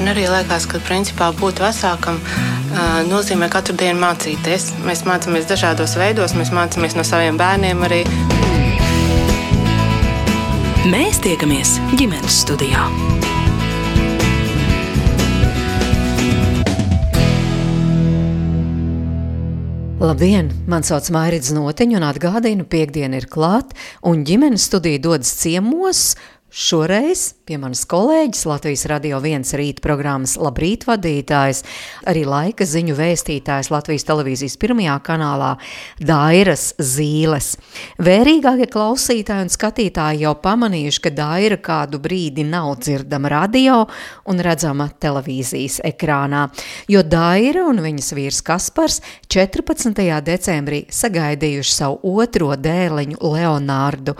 Man arī liekas, ka principā būt vecākam nozīmē katru dienu mācīties. Mēs mācāmies dažādos veidos, mēs mācāmies no saviem bērniem arī. Mēs tiekamies ģimenes studijā. Labdien! Mani sauc Mairits Noteņa un atgādinu, piekdiena ir klāt, un ģimenes studija dodas ciemos Šoreiz pie manas kolēģis, Latvijas radio viens rīta programmas Labrīt vadītājs, arī laika ziņu vēstītājs Latvijas televīzijas pirmajā kanālā Dairas Zīles. Vērīgākie klausītāji un skatītāji jau pamanījuši, ka Daira kādu brīdi nav dzirdama radio un redzama televīzijas ekrānā, jo Daira un viņas vīrs Kaspars 14. decembrī sagaidījuši savu otro dēliņu Leonārdu,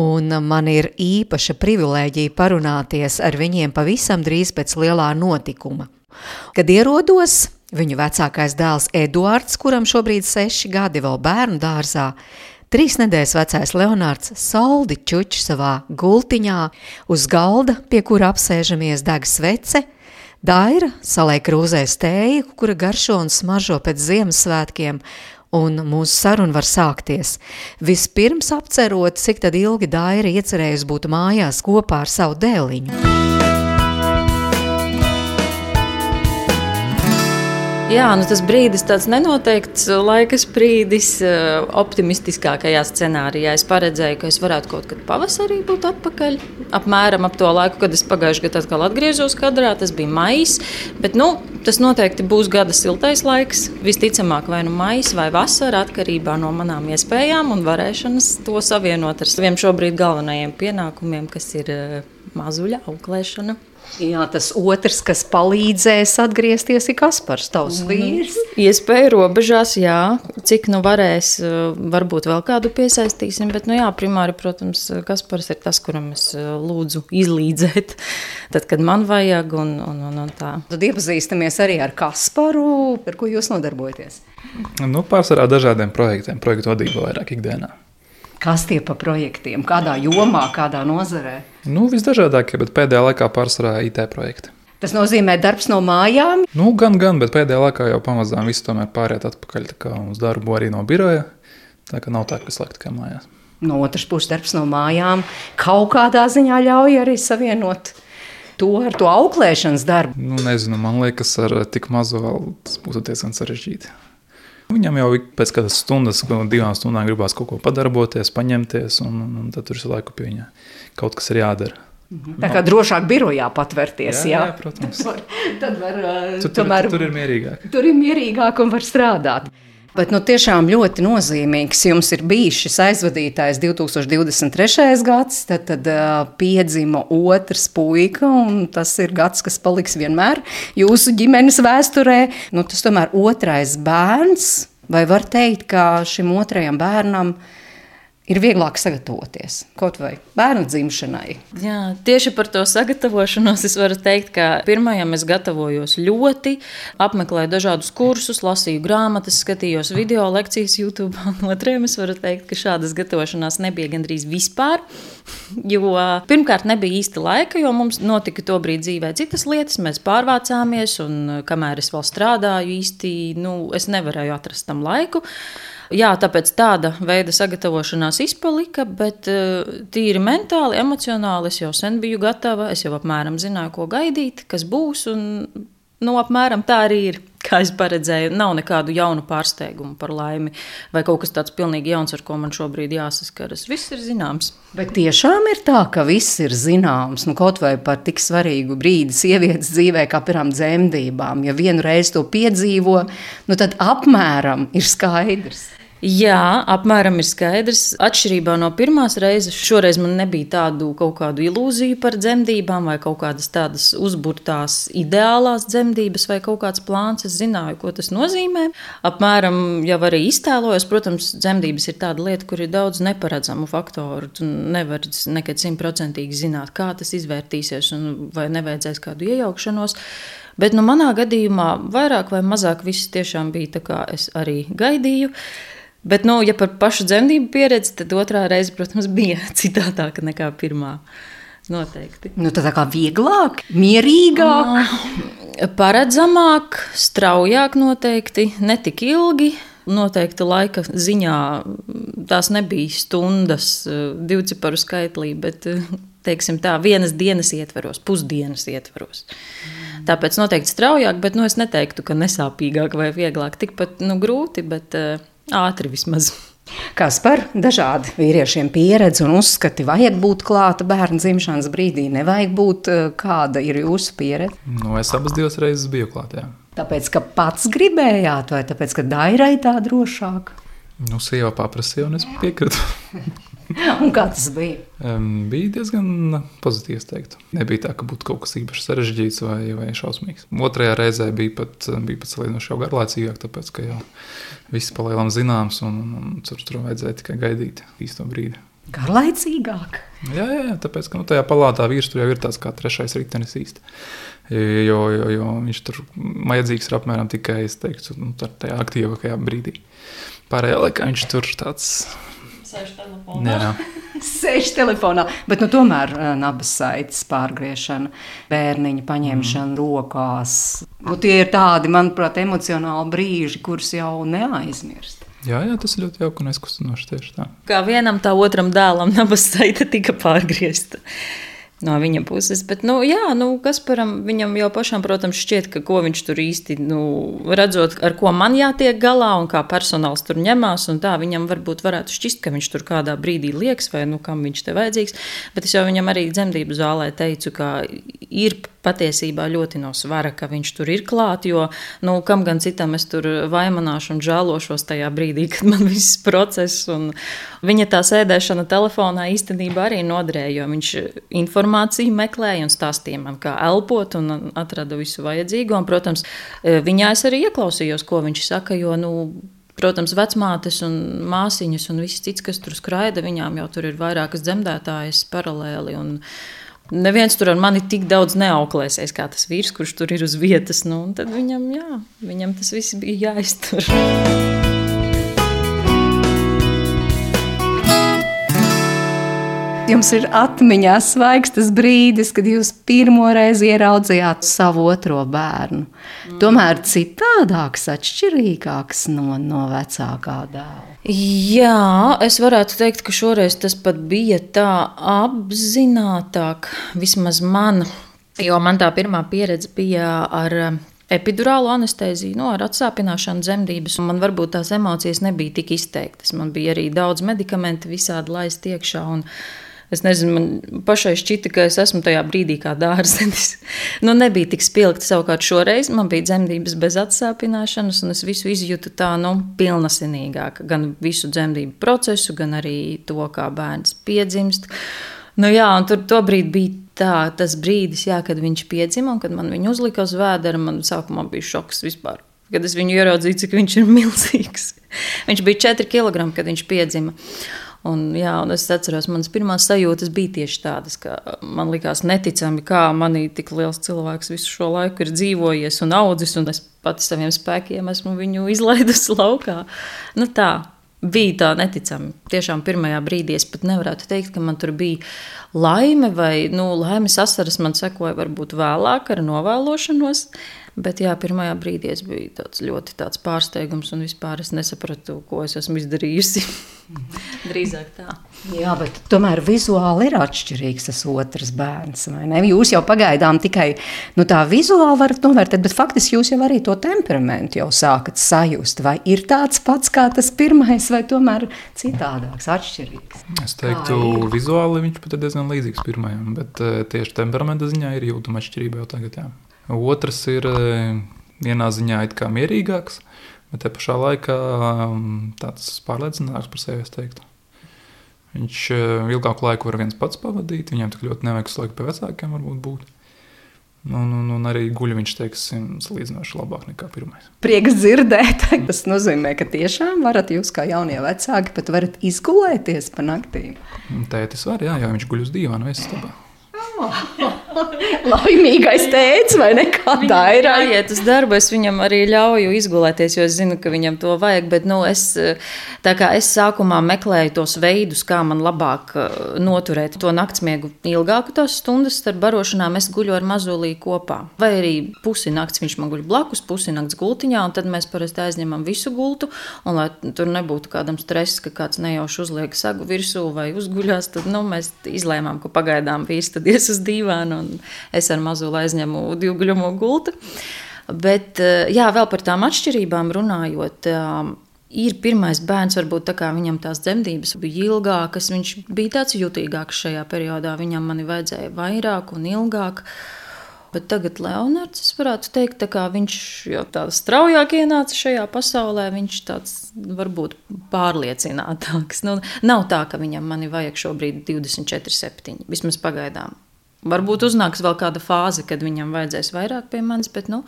un man ir īpaša privilēģija parunāties ar viņiem pavisam drīz pēc lielā notikuma. Kad ierodos, viņu vecākais dēls Eduards, kuram šobrīd seši gadi vēl bērnu dārzā, trīs nedēļas vecais Leonārds saldi čuč savā gultiņā uz galda, pie kura apsēžamies deg svece, Daira saliek krūzē stēju, kura garšo un smaržo pēc Ziemassvētkiem, un mūsu saruna var sākties. Vispirms apcerot, cik ilgi Daira iecerējusi būt mājās kopā ar savu dēliņu. Jā, nu tas brīdis tāds nenoteikts laika brīdis. Eh, optimistiskākajā scenārijā es paredzēju, ka es varētu kaut kad pavasarī būt atpakaļ. Apmēram ap to laiku, kad es pagājušajā gadā atkal atgriezos kadrā, tas bija maijs. Bet nu, tas noteikti būs gada siltais laiks. Visticamāk, vai nu maijs vai vasara, atkarībā no manām iespējām un varēšanas to savienot ar saviem šobrīd galvenajiem pienākumiem, kas ir eh, mazuļa auklēšana. Jā, tas otrs, kas palīdzēs atgriezties, ir Kaspars, tavs mhm. vīrs. Iespēja robežās, jā, cik nu varēs, eh, varbūt vēl kādu piesaistīsim, bet, nu jā, primāri, protams, Kaspars ir tas, kuram es eh, lūdzu izlīdzēt, tad, kad man vajag un, un, un, un tā. Tad iepazīstamies arī ar Kasparu, ar ko jūs nodarbojaties? Nu, pārsvarā dažādiem projektiem, projektu vadību vairāk ikdienā. Kas tie pa projektiem? Kādā jomā, kādā nozarē? Nu, visdažādākie, bet pēdējā laikā pārsvarā IT projekti. Tas nozīmē darbs no mājām? Nu, gan, gan, bet pēdējā laikā jau pamazām viss tomēr pāriet atpakaļ uz darbu arī no biroja. Tā kā nav tā, ka slēgt tikai mājās. No otras puses, darbs no mājām kaut kādā ziņā ļauj arī savienot to ar to auklēšanas darbu. Nu, nezinu, man liekas, ar tik mazu vēl tas būtu diezgan sarežģīti. Viņam jau pēc kādas stundas, divām stundām gribās kaut ko padarboties, paņemties, un, un, tad tur ir laiku pie viņa. Kaut kas ir jādara. Mhm. Tā kā drošāk birojā patvērties. Jā, jā? jā protams. Tad var, tad var, tur, tomēr, tur, tur ir mierīgāk. Tur ir mierīgāk un var strādāt. Bet nu, tiešām ļoti nozīmīgs jums ir bijis šis aizvadītājs 2023. gads, tad, tad uh, piedzima otrs puika, un tas ir gads, kas paliks vienmēr jūsu ģimenes vēsturē. Nu, tas tomēr otrais bērns, vai var teikt, ka šim otrajam bērnam ir ir vieglāk sagatavoties kaut vai bērnu dzimšanai. Jā, tieši par to sagatavošanos es varu teikt, ka pirmajam es gatavojos ļoti, apmeklēju dažādus kursus, lasīju grāmatas, skatījos video lekcijas YouTube, un otrajam es varu teikt, ka šādas gatavošanās nebija gandrīz vispār. Jo pirmkārt, nebija īsti laika, jo mums notika to brīdi dzīvē citas lietas. Mēs pārvācāmies, un kamēr es vēl strādāju, īsti nu, es nevarēju atrast tam laiku. Jā, tāpēc tāda veida sagatavošanās izpalika, bet uh, tīri mentāli, emocionāli es jau sen biju gatava. Es jau apmēram zināju, ko gaidīt, kas būs. Un, nu, apmēram tā arī ir. Kā es paredzēju, nav nekādu jaunu pārsteigumu par laimi, vai kaut kas tāds pilnīgi jauns, ar ko man šobrīd jāsaskaras. Viss ir zināms. Bet tiešām ir tā, ka viss ir zināms. Nu, kaut vai par tik svarīgu brīdi sievietes dzīvē, kā piemēram dzemdībām. Ja vienu reizi to piedzīvo, nu, tad apmēram ir skaidrs. Jā, apmēram ir skaidrs. Atšķirībā no pirmās reizes, šoreiz man nebija tādu kaut kādu ilūziju par dzemdībām, vai kaut kādas tādas uzburtās ideālās dzemdības, vai kaut kāds plāns. Es zināju, ko tas nozīmē. Apmēram jau arī iztēlojos, protams, dzemdības ir tāda lieta, kur ir daudz neparedzamu faktoru. Tu nevari nekad simtprocentīgi zināt, kā tas izvērtīsies, un vai nevajadzēs kādu iejaukšanos. Bet nu, manā gadījumā vairāk vai mazāk viss tiešām bija tā, kā es arī gaidīju. Bet, nu, ja par pašu dzemdību pieredzi, tad otrā reize, protams, bija citādāka nekā pirmā. Noteikti. Nu, tā kā vieglāk, mierīgāk. Paredzamāk, straujāk noteikti, ne tik ilgi. Noteikti laika ziņā tās nebija stundas, eh, divu ciparu skaitlī, bet teiksim, tā, vienas dienas ietveros, pusdienas ietveros. Tāpēc noteikti straujāk, bet nu, es neteiktu, ka nesāpīgāk vai vieglāk. Tikpat nu, grūti, bet uh, ātri vismaz. Kas par dažādi vīriešiem pieredzi un uzskati, vajag būt klāta bērna dzimšanas brīdī, nevajag būt, kāda ir jūsu pieredze? Nu, es abas divas reizes biju klātā. Tāpēc, ka pats gribējāt, vai tāpēc, ka Dairai tā drošāk? Nu, sieva paprasīja, un es piekrītu. un kā tas bija? Um, bija diezgan pozitīvs, teiktu. Nebija tā, ka būtu kaut kas īpaši sarežģīts vai, vai šausmīgs. Otrajā reizē bija pat, bija pat salīdzinoši jau garlaicīgāk, tāpēc, ka jau viss palielam zināms, un, un, un tur, tur vajadzēja tikai gaidīt īsto brīdi. Garlaicīgāk? Jā, jā, jā tāpēc, ka nu, tajā palātā vīrs tur jau ir tāds kā trešais ritenis īsti. Jo, jo, jo viņš tur vajadzīgs ir apmēram tikai, es teiktu, nu, tajā aktīvākajā brīdī. Pārējā laikā viņš tur tāds Sēž telefonā. Sēž telefonā, bet nu, tomēr nabas saites pārgriešana, bērniņa paņemšana mm. rokās. Nu, tie ir tādi, manuprāt, emocionāli brīži, kurus jau neaizmirst. Jā, jā, tas ir ļoti jauki un aizkustinoši tieši tā. Kā vienam tā otram dēlam nabas saite tika pārgriezta no viņa puses. Bet, nu, jā, nu, Kasparam viņam jau pašam, protams, šķiet, ka ko viņš tur īsti nu, redzot, ar ko man jātiek galā un kā personāls tur ņemās. Tā viņam varbūt varētu šķist, ka viņš tur kādā brīdī liekas, vai nu, kam viņš te vajadzīgs. Bet es jau viņam arī dzemdību zālē teicu, ka ir patiesībā ļoti no svara, ka viņš tur ir klāt. Jo nu, kam gan citam es tur vaimanāšu un žēlošos tajā brīdī, kad man viss process un viņa tā sēdēšana telefonā īstenībā arī noderēja. Viņš informāciju meklēja un stāstīja man, kā elpot, un atrada visu vajadzīgo. Un, protams, viņā es arī ieklausījos, ko viņš saka. Jo, nu, Protams, vecmātes un māsiņas un viss cits, kas tur skraida, viņām jau tur ir vairākas dzemdētājas paralēli. Un, uh, Neviens tur ar mani tik daudz neauklēsies, kā tas vīrs, kurš tur ir uz vietas. Nu, tad viņam, jā, viņam tas viss bija jāiztur. Jums ir atmiņā svaigs tas brīdis, kad jūs pirmo reizi ieraudzījāt savu otro bērnu. Mm. Tomēr citādāks, atšķirīgāks no, no vecākā dēla. Jā, es varētu teikt, ka šoreiz tas pat bija tā apzinātāk, vismaz man, jo man tā pirmā pieredze bija ar um, epidurālu anesteziju, no, nu, ar atsāpināšanu dzemdības, man varbūt tās emocijas nebija tik izteiktas. Man bija arī daudz medikamentu, visādi laist iekšā. Un, Es nezinu, man pašai šķita, ka es esmu tajā brīdī kā dārzenis. nu, nebija tik spilgti. Savukārt šoreiz man bija dzemdības bez atsāpināšanas, un es visu izjūtu tā, nu, pilnasinīgāk. Gan visu dzemdību procesu, gan arī to, kā bērns piedzimst. Nu, jā, un tur tobrīd bija tā, tas brīdis, jā, kad viņš piedzima, un kad man viņu uzlika uz vēdera, man sākumā bija šoks vispār. Kad es viņu ieraudzīju, cik viņš ir milzīgs. viņš bija 4 kg, kad viņš piedzima. Un, jā, un es atceros, manas pirmās sajūtas bija tieši tādas, ka man likās neticami, kā manī tik liels cilvēks visu šo laiku ir dzīvojies un audzis, un es pati saviem spēkiem esmu viņu izlaidusi laukā. Nu, tā bija tā neticami. Tiešām pirmajā brīdī es pat nevarētu teikt, ka man tur bija laime vai nu, laimes asaras man sekoja varbūt vēlāk ar novēlošanos. Bet jā, pirmajā brīdī es biju tāds ļoti tāds pārsteigums, un vispār es nesapratu, ko es esmu izdarījusi. Drīzāk tā. Jā, bet tomēr vizuāli ir atšķirīgs tas otrs bērns. Jūs jau pagaidām tikai nu, tā vizuāli varat novērtēt, bet faktiski jūs jau arī to temperamentu jau sākat sajust. Vai ir tāds pats kā tas pirmais, vai tomēr citādāks, atšķirīgs? Es teiktu, vizuāli viņš pat ir diezgan līdzīgs pirmajam, bet eh, tieši temperamenta ziņā ir jūtama atšķirība jau tagad. Jā. Otrs ir eh, vienā ziņā it kā mierīgāks, bet te pašā laikā mm, tāds pārliecināts par sevi, es teiktu. Viņš eh, ilgāku laiku var viens pats pavadīt, viņam tik ļoti nevajag laiku pie vecākiem varbūt būt. Un, un, un arī guļ viņš, teiksim, salīdzinoši labāk nekā pirmais. Prieks dzirdēt, tas nozīmē, ka tiešām varat jūs kā jaunie vecāki pat varat izgulēties pa naktīm. Tētis var, jā, jo viņš guļ uz dīvāna vai stabā. Laimīgais tēvs vai ne? Kādā ir? Jāiet uz darbu, es viņam arī ļauju izgulēties, jo es zinu, ka viņam to vajag. Bet nu, es, kā es sākumā meklēju tos veidus, kā man labāk uh, noturēt to naktsmiegu ilgāku tās stundas starp barošanām, es guļu ar mazulī kopā. Vai arī pusi nakts viņš man guļ blakus, pusi nakts gultiņā, un tad mēs parasti aizņemam visu gultu. Un, lai tur nebūtu kādam stress, ka kāds nejauši uzliek sagu virsū vai uzguļās, tad nu, mēs izlēmām, ka pagaidām vīrs tad ies uz dīvānu es ar mazu aizņemu divguļamo gultu. Bet eh, jā, vēl par tām atšķirībām runājot. Eh, ir pirmais bērns, varbūt tā kā viņam tās dzemdības bija ilgākas, viņš bija tāds jutīgāks šajā periodā. Viņam mani vajadzēja vairāk un ilgāk. Bet tagad Leonards, varētu teikt, viņš jau tādā straujāk ienāca šajā pasaulē. Viņš tāds varbūt pārliecinātāks. Nu, nav tā, ka viņam mani vajag šobrīd 24, 7. Vismaz pagaidām. Varbūt uznāks vēl kāda fāze, kad viņam vajadzēs vairāk pie manis, bet nu,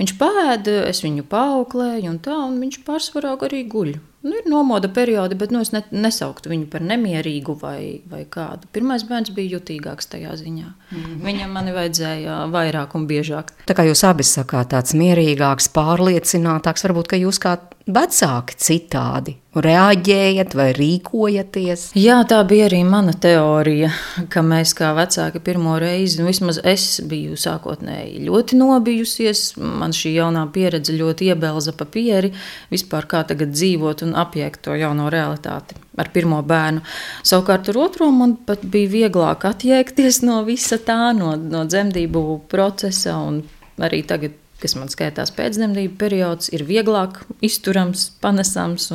viņš pēda, es viņu paauklēju, un tā, un viņš pārsvarā arī guļ. Nu, ir nomoda periodi, bet nu, es ne, nesauktu viņu par nemierīgu vai, vai kādu. Pirmais bērns bija jutīgāks tajā ziņā. Mm -hmm. Viņam man vajadzēja vairāk un biežāk. Tā kā jūs abi sakāt, tāds mierīgāks, pārliecinātāks, varbūt jūs kā vecāki citādi reaģējat vai rīkojaties? Jā, tā bija arī mana teorija, ka mēs kā vecāki pirmo reizi, nu, vismaz es biju sākotnēji ļoti nobijusies. Man šī jaunā pieredze ļoti iebelza papieri, vispār kā tagad dzīvot un apiekt to jauno realitāti. Ar pirmo bērnu. Savukārt, ar otro man pat bija vieglāk attiekties no visa tā, no, no dzemdību procesa. Arī tagad kas man skaitās pēcdzemdību periods, ir vieglāk izturams, panesams.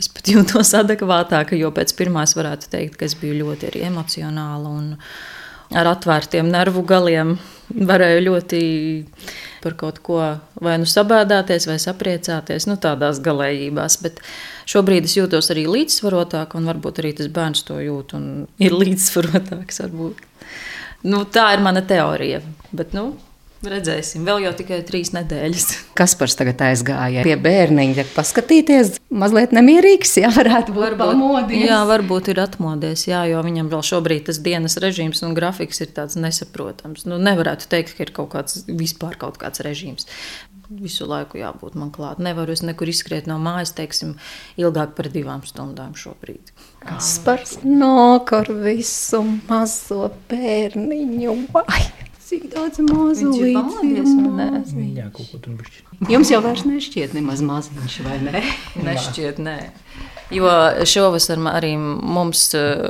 Es pat jūtos adekvātāk, jo pēc pirmās varētu teikt, ka es biju ļoti emocionāla un ar atvērtiem nervu galiem. Varēju ļoti par kaut ko vai nu sabēdāties, vai sapriecāties, nu, tādās galējībās. Bet šobrīd es jūtos arī līdzsvarotāk, un varbūt arī tas bērns to jūt un ir līdzsvarotāks. Varbūt. Nu, tā ir mana teorija. Bet, nu, Redzēsim, vēl jau tikai trīs nedēļas. Kas par tagad aizgāja pie bērniņa? Paskatīties, mazliet nemierīgs, jā, varētu būt varbūt, pamodies. Jā, varbūt ir atmodies, jā, jo viņam vēl šobrīd tas dienas režīms un grafiks ir tāds nesaprotams. Nu, nevarētu teikt, ka ir kaut kāds vispār kaut kāds režīms. Visu laiku jābūt man klāt. Nevaru es nekur izskriet no mājas, teiksim, ilgāk par divām stundām šobrīd. Kas par nāk ar visu mazo bērniņu? Vai? Cik daudz mazu līdzekļu? Jā, kaut ko tur bišķi. Jums jau vairs nešķiet nemaz maziņš, vai ne? Nešķiet, nē. Jo šovasar arī mums eh,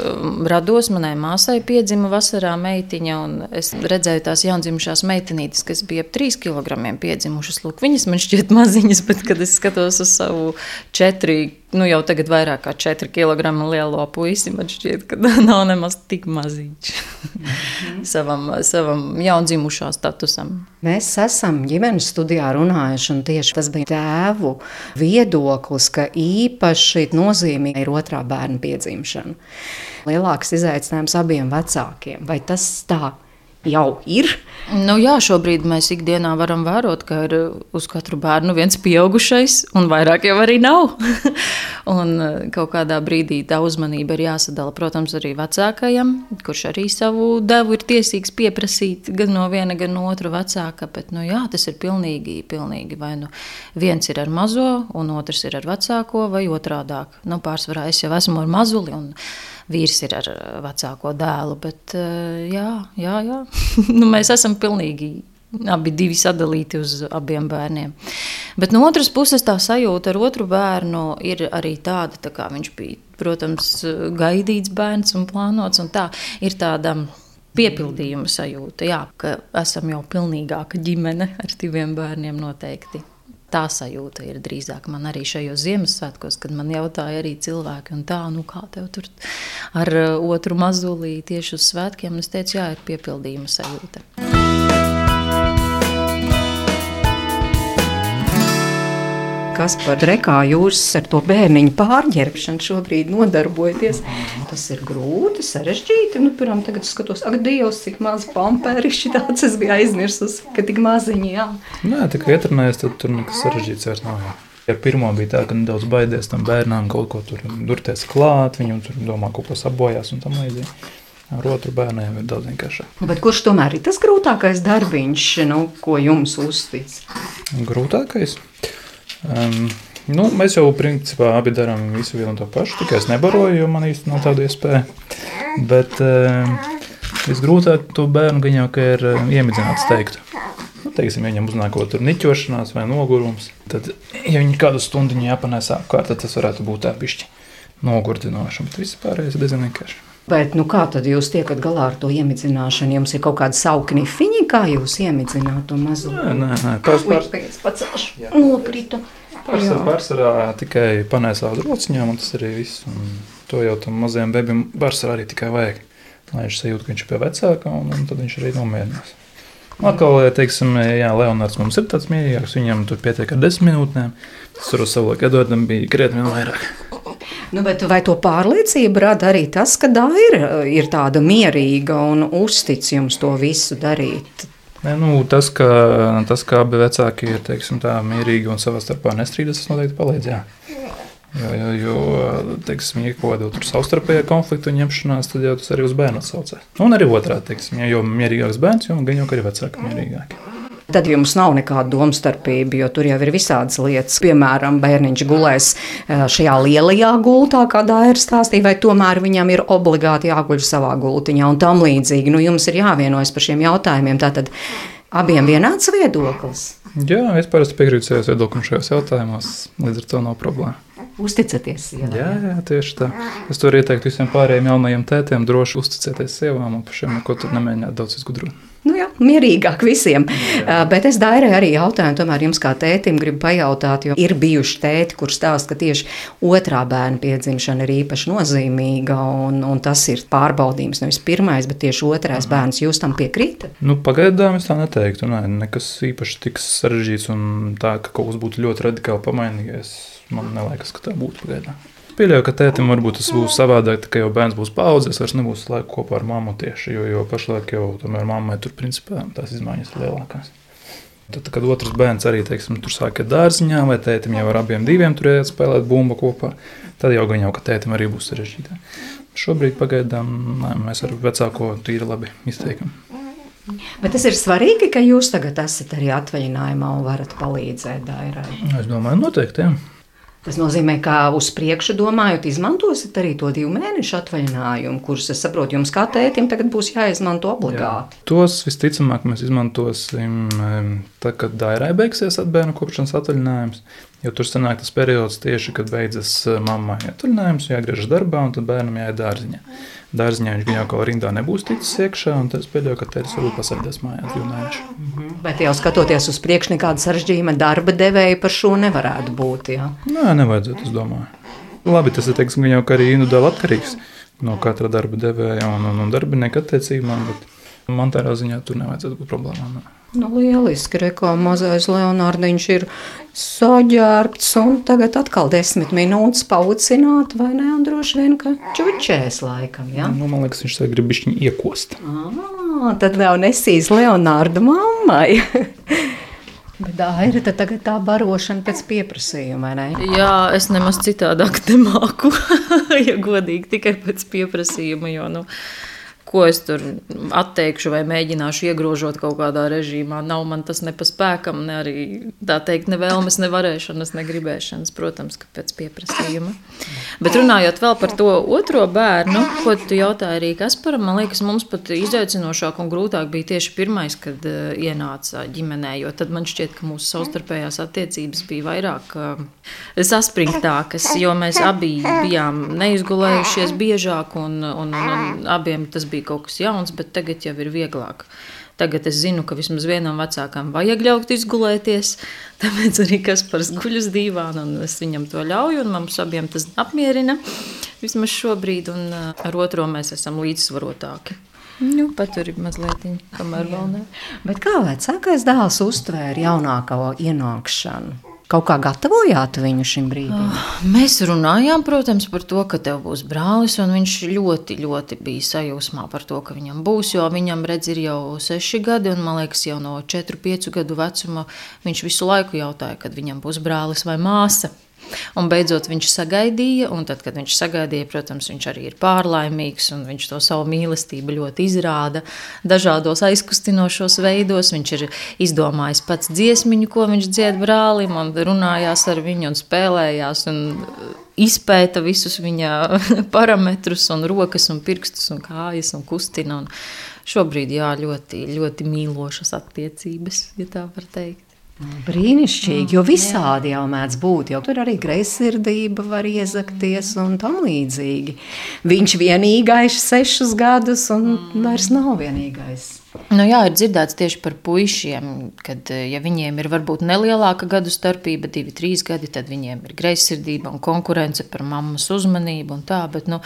rados, manai māsai piedzima vasarā meitiņa, un es redzēju tās jaundzimušās meitenītes, kas bija ap 3 kg piedzimušas. Lūk, viņas man šķiet maziņas, bet kad es skatos uz savu 4 nu, jau tagad vairāk kā 4 kg lielo puisi. Man šķiet, ka nav nemaz tik maziņš mm -hmm. savam, savam jaundzimušā statusam. Mēs esam ģimenes studijā runājuši, un tieši tas bija tēvu viedoklis, ka īpaši nozīmīga ir otrā bērna piedzimšana. Lielāks izaicinājums abiem vecākiem. Vai tas tā ir? Jau ir. Nu, jā, šobrīd mēs ikdienā varam vērot, ka ir uz katru bērnu viens pieaugušais, un vairāk jau arī nav. un eh, kaut kādā brīdī tā uzmanība ir jāsadala, protams, arī vecākajam, kurš arī savu devu ir tiesīgs pieprasīt gan no viena, gan no otra vecāka. Bet, nu, jā, tas ir pilnīgi, pilnīgi vai nu viens ir ar mazo, un otrs ir ar vecāko, vai otrādāk. Nu, pārsvarā es jau esmu ar mazuli. Un, vīrs ir ar eh, vecāko dēlu. Bet, eh, jā, jā, jā. nu, mēs esam pilnīgi abi divi sadalīti uz abiem bērniem. Bet no otras puses, tā sajūta ar otru bērnu ir arī tāda, tā kā viņš bija, protams, gaidīts bērns un plānots. Un tā ir tāda piepildījuma sajūta, jā, ka esam jau pilnīgāka ģimene ar diviem bērniem noteikti. Tā sajūta ir drīzāk man arī šajos Ziemassvētkos, kad man jautāja arī cilvēki, tā, nu, kā tev tur ar uh, otru mazulī tieši uz svētkiem. Es teicu, jā, ir piepildījuma sajūta. Kas par rekā jūs ar to bērniņu pārģērbšanu šobrīd nodarbojaties. Tas ir grūti, sarežģīti. Nu, piemēram, tagad skatos, ak, Dievs, cik maz pampēriši tāds es biju aizmirsus, ka tik maziņi, jā. Nē, kā ietrunājies, tad tur nekas sarežģīts vairs nav. Jā. Ar pirmo bija tā, ka nedaudz baidies tam bērnam kaut ko tur durties klāt, viņam tur domā, kaut ko sabojās un tam līdzīgi. Ar otru bērniem ir daudz vienkāršāk. Nu, bet kurš tomēr ir tas grūtākais darbiņš, nu, ko jums uztic? Grūtākais. Um, nu, mēs jau principā abi darām visu vienu to pašu, tikai es nebaroju, jo man īsti nav tāda iespēja. Bet um, visgrūtāk to bērnu gan jau ir um, iemidzināt, teikt. Nu, teiksim, ja viņam uznāk kaut kur niķošanās vai nogurums, tad, ja viņi kādu stundu jāpanēs apkārt, tad tas varētu būt tā pišķi nogurdinoši. Bet viss pārējais ir diezgan vienkārši. Bet nu, kā tad jūs tiekat galā ar to iemidzināšanu? Jums ir kaut kāda saukni fiņa, kā jūs iemidzināt to mazo? Nē, nē, nē. Tagad es pacelšu. Nokrita. pārsvarā, pārsvarā tikai panēsā uz rociņām, un tas arī viss. Un to jau tam mazajam bebim pārsvarā arī tikai vajag. Lai viņš sajūt, ka viņš ir pie vecāka, un, un tad viņš arī nomierinās. Atkal, ja teiksim, jā, Leonards mums ir tāds mierīgāks, viņam tur pietiek ar desmit minūtēm. Tas ar savulaik Edvardam bija krietni vien vairāk. Nu, bet vai to pārliecību rada arī tas, ka Daira ir tāda mierīga un uztic jums to visu darīt? Nē, nu, tas, ka, tas, ka abi vecāki ir teiksim, tā, mierīgi un savā starpā nestrīdas, tas noteikti palīdz. Jā. Jo, jo, jo teiksim, ja kaut kāda savstarpēja konflikta ņemšanās, tad jau tas arī uz bērnu atsaucās. Un arī otrādi, teiksim, ja, jo mierīgāks bērns, jo gan jau arī vecāki mierīgāki. Tad jums nav nekāda domstarpība, jo tur jau ir visādas lietas. Piemēram, bērniņš gulēs eh, šajā lielajā gultā, kā Dāra stāstīja, vai tomēr viņam ir obligāti jāguļ savā gultiņā un tam līdzīgi. Nu, jums ir jāvienojas par šiem jautājumiem. Tātad abiem vienāds viedoklis. Jā, es parasti piekrītu savos viedokļiem šajos jautājumos, līdz ar to nav problēma. Uzticaties sievai. Jā, jā, tieši tā. Es to ieteiktu visiem pārējiem jaunajiem tētiem. Droši uzticēties sievām un pašiem neko tur nemēģināt daudz izgudrot. Nu jā, mierīgāk visiem. Uh, bet es Dairai arī jautāju, tomēr jums kā tētim gribu pajautāt, jo ir bijuši tēti, kur stāsta, ka tieši otrā bērna piedzimšana ir īpaši nozīmīga, un, un tas ir pārbaudījums. Nevis pirmais, bet tieši otrais Mhm. bērns. Jūs tam piekrītat? Nu, pagaidām es tā neteiktu. Nē, nekas īpaši tik sarežģīts un tā, ka kaut kas būtu ļoti radikāli pamainījies. Man liekas, ka tā būtu pagaidām. Pieļauju, ka tētim varbūt tas būs savādāk, ka jau bērns būs paudzes, vairs nebūs laika kopā ar mammu tieši, jo, jo pašlaik jau tomēr mammai tur principā tās izmaiņas ir lielākās. Tad, kad otrs bērns arī teiksim, tur sāk iet dārziņā, vai tētim jau ar abiem diviem tur iet spēlēt bumbu kopā, tad jau gan jau, ka tētim arī būs sarežģītāk. Šobrīd pagaidām nē, mēs ar vecāko tīri labi izteikam. Bet tas ir svarīgi, ka jūs tagad esat arī atvaļinājumā un varat palīdzēt Dairai. Es domāju, noteikti. Jā. Tas nozīmē, ka uz priekšu domājot, izmantosiet arī to divu mēnešu atvaļinājumu, kurus es saprotu, jums kā tētim tagad būs jāizmanto obligāti. Tos visticamāk mēs izmantosim tad, kad Dairai beigsies bērnu kopšanas atvaļinājums. Jo tur sanāk tas periods tieši, kad beidzas eh, mammai atvaļinājums, jāgriežas darbā un tad bērnam jāiet dārziņā. Dārziņā viņš jau kaut kā rindā nebūs ticis iekšā, un tas pēdējo, ka tētis varbūt pasēdēs mājās divu mēnešu. Bet jau skatoties uz priekšu, nekāda sarežģījuma darba devēja par šo nevarētu būt. Jā. Nē, nevajadzētu, es domāju. Labi, tas ir teiksim, gan jau arī individuāli atkarīgs no katra darba devēja un, un, un darbinieka attiecībām, bet man tādā ziņā tur nevajadzētu būt problēmām. nē. Nu, lieliski, reko mazais Leonārdiņš ir saģērbts un tagad atkal desmit minūtes paucināt, vai ne? Un droši vien, ka čučēs laikam, jā. Nu, man liekas, viņš tagad grib bišķiņ iekost. Ah, tad vēl nesīs Leonārdu mammai. Bet tā ir tad tagad tā barošana pēc pieprasījuma, vai ne? Jā, es nemaz citādāk nemāku, ja godīgi, tikai pēc pieprasījuma. Jo, nu, ko es tur atteikšu vai mēģināšu iegrožot kaut kādā režīmā. Nav man tas ne pa spēkam, ne arī tā teikt, ne vēlmes, ne varēšanas, ne gribēšanas. Protams, ka pēc pieprasījuma. Bet runājot vēl par to otro bērnu, ko tu jautāji arī Kasparam, man liekas, mums pat izaicinošāk un grūtāk bija tieši pirmais, kad uh, ienāca ģimenē, jo tad man šķiet, ka mūsu savstarpējās attiecības bija vairāk uh, saspringtākas, jo mēs abi bijām neizgulējušies biežāk un, un, un, un abiem tas bija kaut kas jauns, bet tagad jau ir vieglāk. Tagad es zinu, ka vismaz vienam vecākam vajag ļaut izgulēties. Tāpēc arī kas par guļu uz dīvāna, un es viņam to ļauju, un mums abiem tas apmierina. Vismaz šobrīd, un uh, ar otro mēs esam līdzsvarotāki. Nu, pat tur ir mazliet, kamēr vēl ne. Bet kā vecākais dēls uztvēra jaunāko ienākšanu? Kaut kā gatavojāt viņu šim brīdim? Mēs runājām, protams, par to, ka tev būs brālis, viņš ļoti, ļoti bija sajūsmā par to, ka viņam būs, jo viņam redz ir jau seši gadi, un man liekas, jau no četru, piecu gadu vecuma viņš visu laiku jautāja, kad viņam būs brālis vai māsa. Un beidzot viņš sagaidīja, un tad, kad viņš sagaidīja, protams, viņš arī ir pārlaimīgs, un viņš to savu mīlestību ļoti izrāda dažādos aizkustinošos veidos. Viņš ir izdomājis pats dziesmiņu, ko viņš dzied brālim, un runājās ar viņu un spēlējās. Un izpēta visus viņa parametrus, un rokas, un pirkstus, un kājas, un kustina. Un šobrīd jā, ļoti, ļoti mīlošas attiecības, ja tā var teikt. Brīnišķīgi, jo visādi jau mēdz būt, jo tur arī greizsirdība var iezakties un tam līdzīgi. Viņš vienīgais sešus gadus un vairs nav vienīgais. Nu, jā, ir dzirdēts tieši par puišiem, kad eh, ja viņiem ir varbūt nelielāka gadu starpība, divi, trīs gadi, tad viņiem ir greizsirdība un konkurence par mammas uzmanību. Tā, bet nu,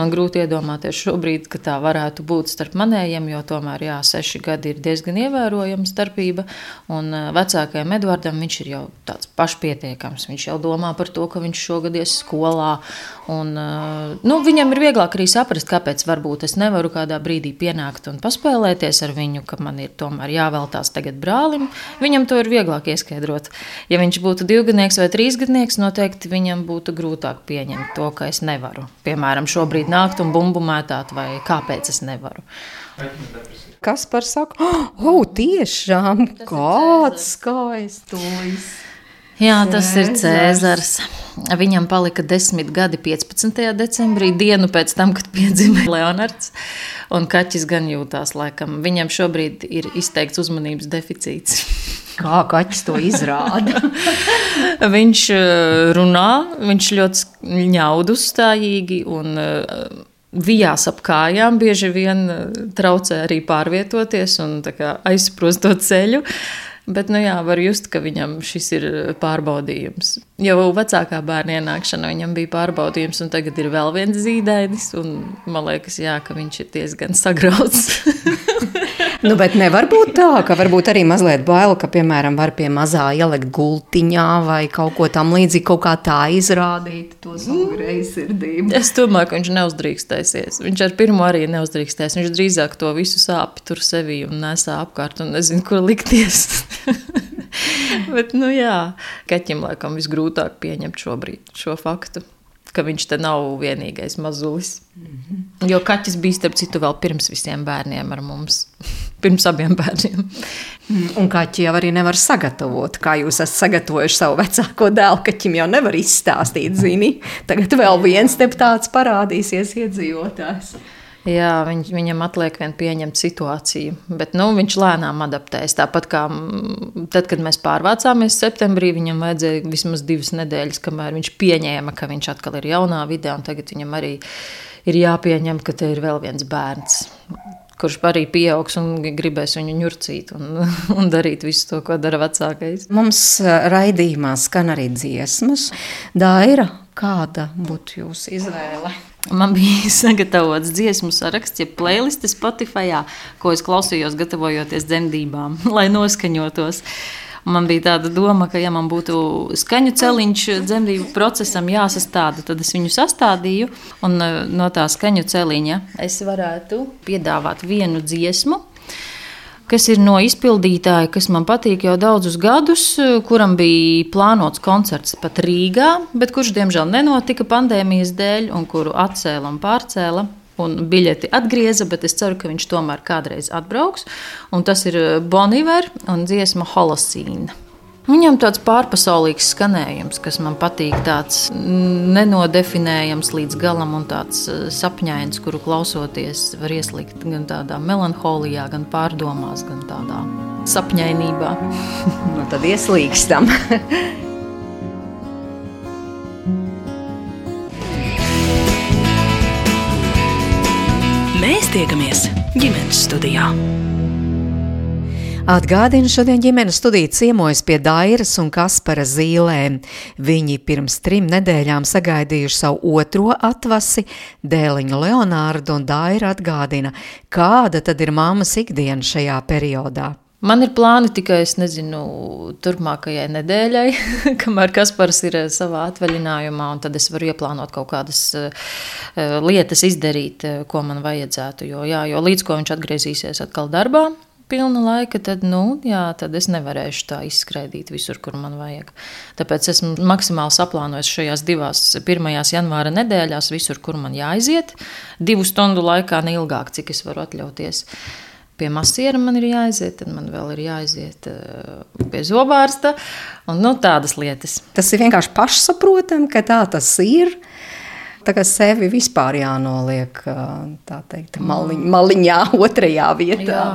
man grūti iedomāties šobrīd, ka tā varētu būt starp manējiem, jo tomēr jā, seši gadi ir diezgan ievērojama starpība. Un eh, vecākajam Edvardam viņš ir jau tāds pašpietiekams. Viņš jau domā par to, ka viņš šogad ies skolā. Un, eh, nu, viņam ir vieglāk arī saprast, kāpēc varbūt es nevaru kādā brīdī pienākt un paspēlēties ar viņu viņu, ka man ir tomēr jāveltās tagad brālim, viņam to ir vieglāk ieskaidrot. Ja viņš būtu divgadnieks vai trīsgadnieks, noteikti viņam būtu grūtāk pieņemt to, ka es nevaru. Piemēram, šobrīd nākt un bumbu mētāt, vai kāpēc es nevaru. Kas par saku? Oh, tiešām kāds skaistulis! Jā, tas ir Cēzars. Viņam palika desmit gadi 15. decembrī, dienu pēc tam, kad piedzima Leonards. Un kaķis gan jūtās, laikam, viņam šobrīd ir izteikts uzmanības deficīts. Kā kaķis to izrāda? viņš eh, runā, viņš ļoti ņaud uzstājīgi un eh, vijās ap kājām, bieži vien eh, traucē arī pārvietoties un aizsprostot ceļu. Bet, nu jā, var just, ka viņam šis ir pārbaudījums. Jau vecākā bērna ienākšana viņam bija pārbaudījums, un tagad ir vēl viens zīdainis. Man liekas, jā, ka viņš ir diezgan sagrauts. nu, bet nevar būt tā, ka varbūt arī mazliet bail, ka, piemēram, var pie mazā ielikt gultiņā vai kaut ko tam līdzīgi, kaut kā tā izrādīt to savu mm. greizsirdību. Es domāju, ka viņš neuzdrīkstēsies. Viņš ar pirmo arī neuzdrīkstēs. Viņš drīzāk to visu sāpi tur sevī un nesā apkārt un nezinu, kur likties. bet, nu jā, kaķim laikam visgrūtāk pieņemt šobrīd šo faktu ka viņš te nav vienīgais mazulis. Mm -hmm. Jo kaķis bija starp citu vēl pirms visiem bērniem ar mums. pirms abiem bērniem. Mm, un kaķi jau arī nevar sagatavot. Kā jūs esat sagatavojuši savu vecāko dēlu, kaķim jau nevar izstāstīt, zini. Tagad vēl viens tāds parādīsies iedzīvotājs. Jā, viņ, viņam atliek vien pieņemt situāciju, bet nu, viņš lēnām adaptējas. Tāpat kā tad, kad mēs pārvācāmies septembrī, viņam vajadzēja vismaz divas nedēļas, kamēr viņš pieņēma, ka viņš atkal ir jaunā vidē, un tagad viņam arī ir jāpieņem, ka te ir vēl viens bērns. Kurš arī pieaugs un gribēs viņu ņurcīt un, un darīt visu to, ko dara vecākais. Mums raidījumā skan arī dziesmas. Daira, kāda būtu jūsu izvēle? Man bija sagatavots dziesmu saraksts, ja playliste Spotify, ko es klausījos, gatavojoties dzemdībām, lai noskaņotos. Man bija tāda doma, ka, ja man būtu skaņu celiņš dzemdību procesam jāsastāda, tad es viņu sastādīju. Un eh, no tā skaņu celiņa es varētu piedāvāt vienu dziesmu, kas ir no izpildītāja, kas man patīk jau daudzus gadus, kuram bija plānots koncerts pat Rīgā, bet kurš diemžēl nenotika pandēmijas dēļ, un kuru atcēla un pārcēla. Un biļeti atgrieza, bet es ceru, ka viņš tomēr kādreiz atbrauks. Un tas ir Boniver un dziesma Holocīna. Viņam tāds pārpasaulīgs skanējums, kas man patīk, tāds nenodefinējams līdz galam un tāds eh, sapņains, kuru klausoties, var ieslīgt gan tādā melanholijā, gan pārdomās, gan tādā sapņainībā. nu, tad ieslīgstam. Mēs tiekamies ģimenes studijā. Atgādinu, šodien ģimenes studija ciemojas pie Dairas un Kaspara zīlēm. Viņi pirms trim nedēļām sagaidījuši savu otro atvasi, dēliņu Leonārdu un Daira atgādina, kāda tad ir mammas ikdiena šajā periodā. Man ir plāni tikai, es nezinu, turpmākajai nedēļai, kamēr Kaspars ir eh, savā atvaļinājumā, un tad es varu ieplānot kaut kādas uh, lietas izdarīt, uh, ko man vajadzētu. Jo, jā, jo līdz ko viņš atgriezīsies atkal darbā, pilna laika, tad, nu, jā, tad es nevarēšu tā izskraidīt visur, kur man vajag. Tāpēc esmu maksimāli saplānojis šajās divās 1. janvāra nedēļās, visur, kur man jāaiziet, divu stundu laikā, ne ilgāk, cik es varu atļauties. Pie masiera man ir jāaiziet, tad man vēl ir jāaiziet uh, pie zobārsta un nu, tādas lietas. Tas ir vienkārši pašsaprotami, ka tā tas ir. Kā sevi vispār jānoliek teikt, maliņ, maliņā, otrajā vietā. Jā.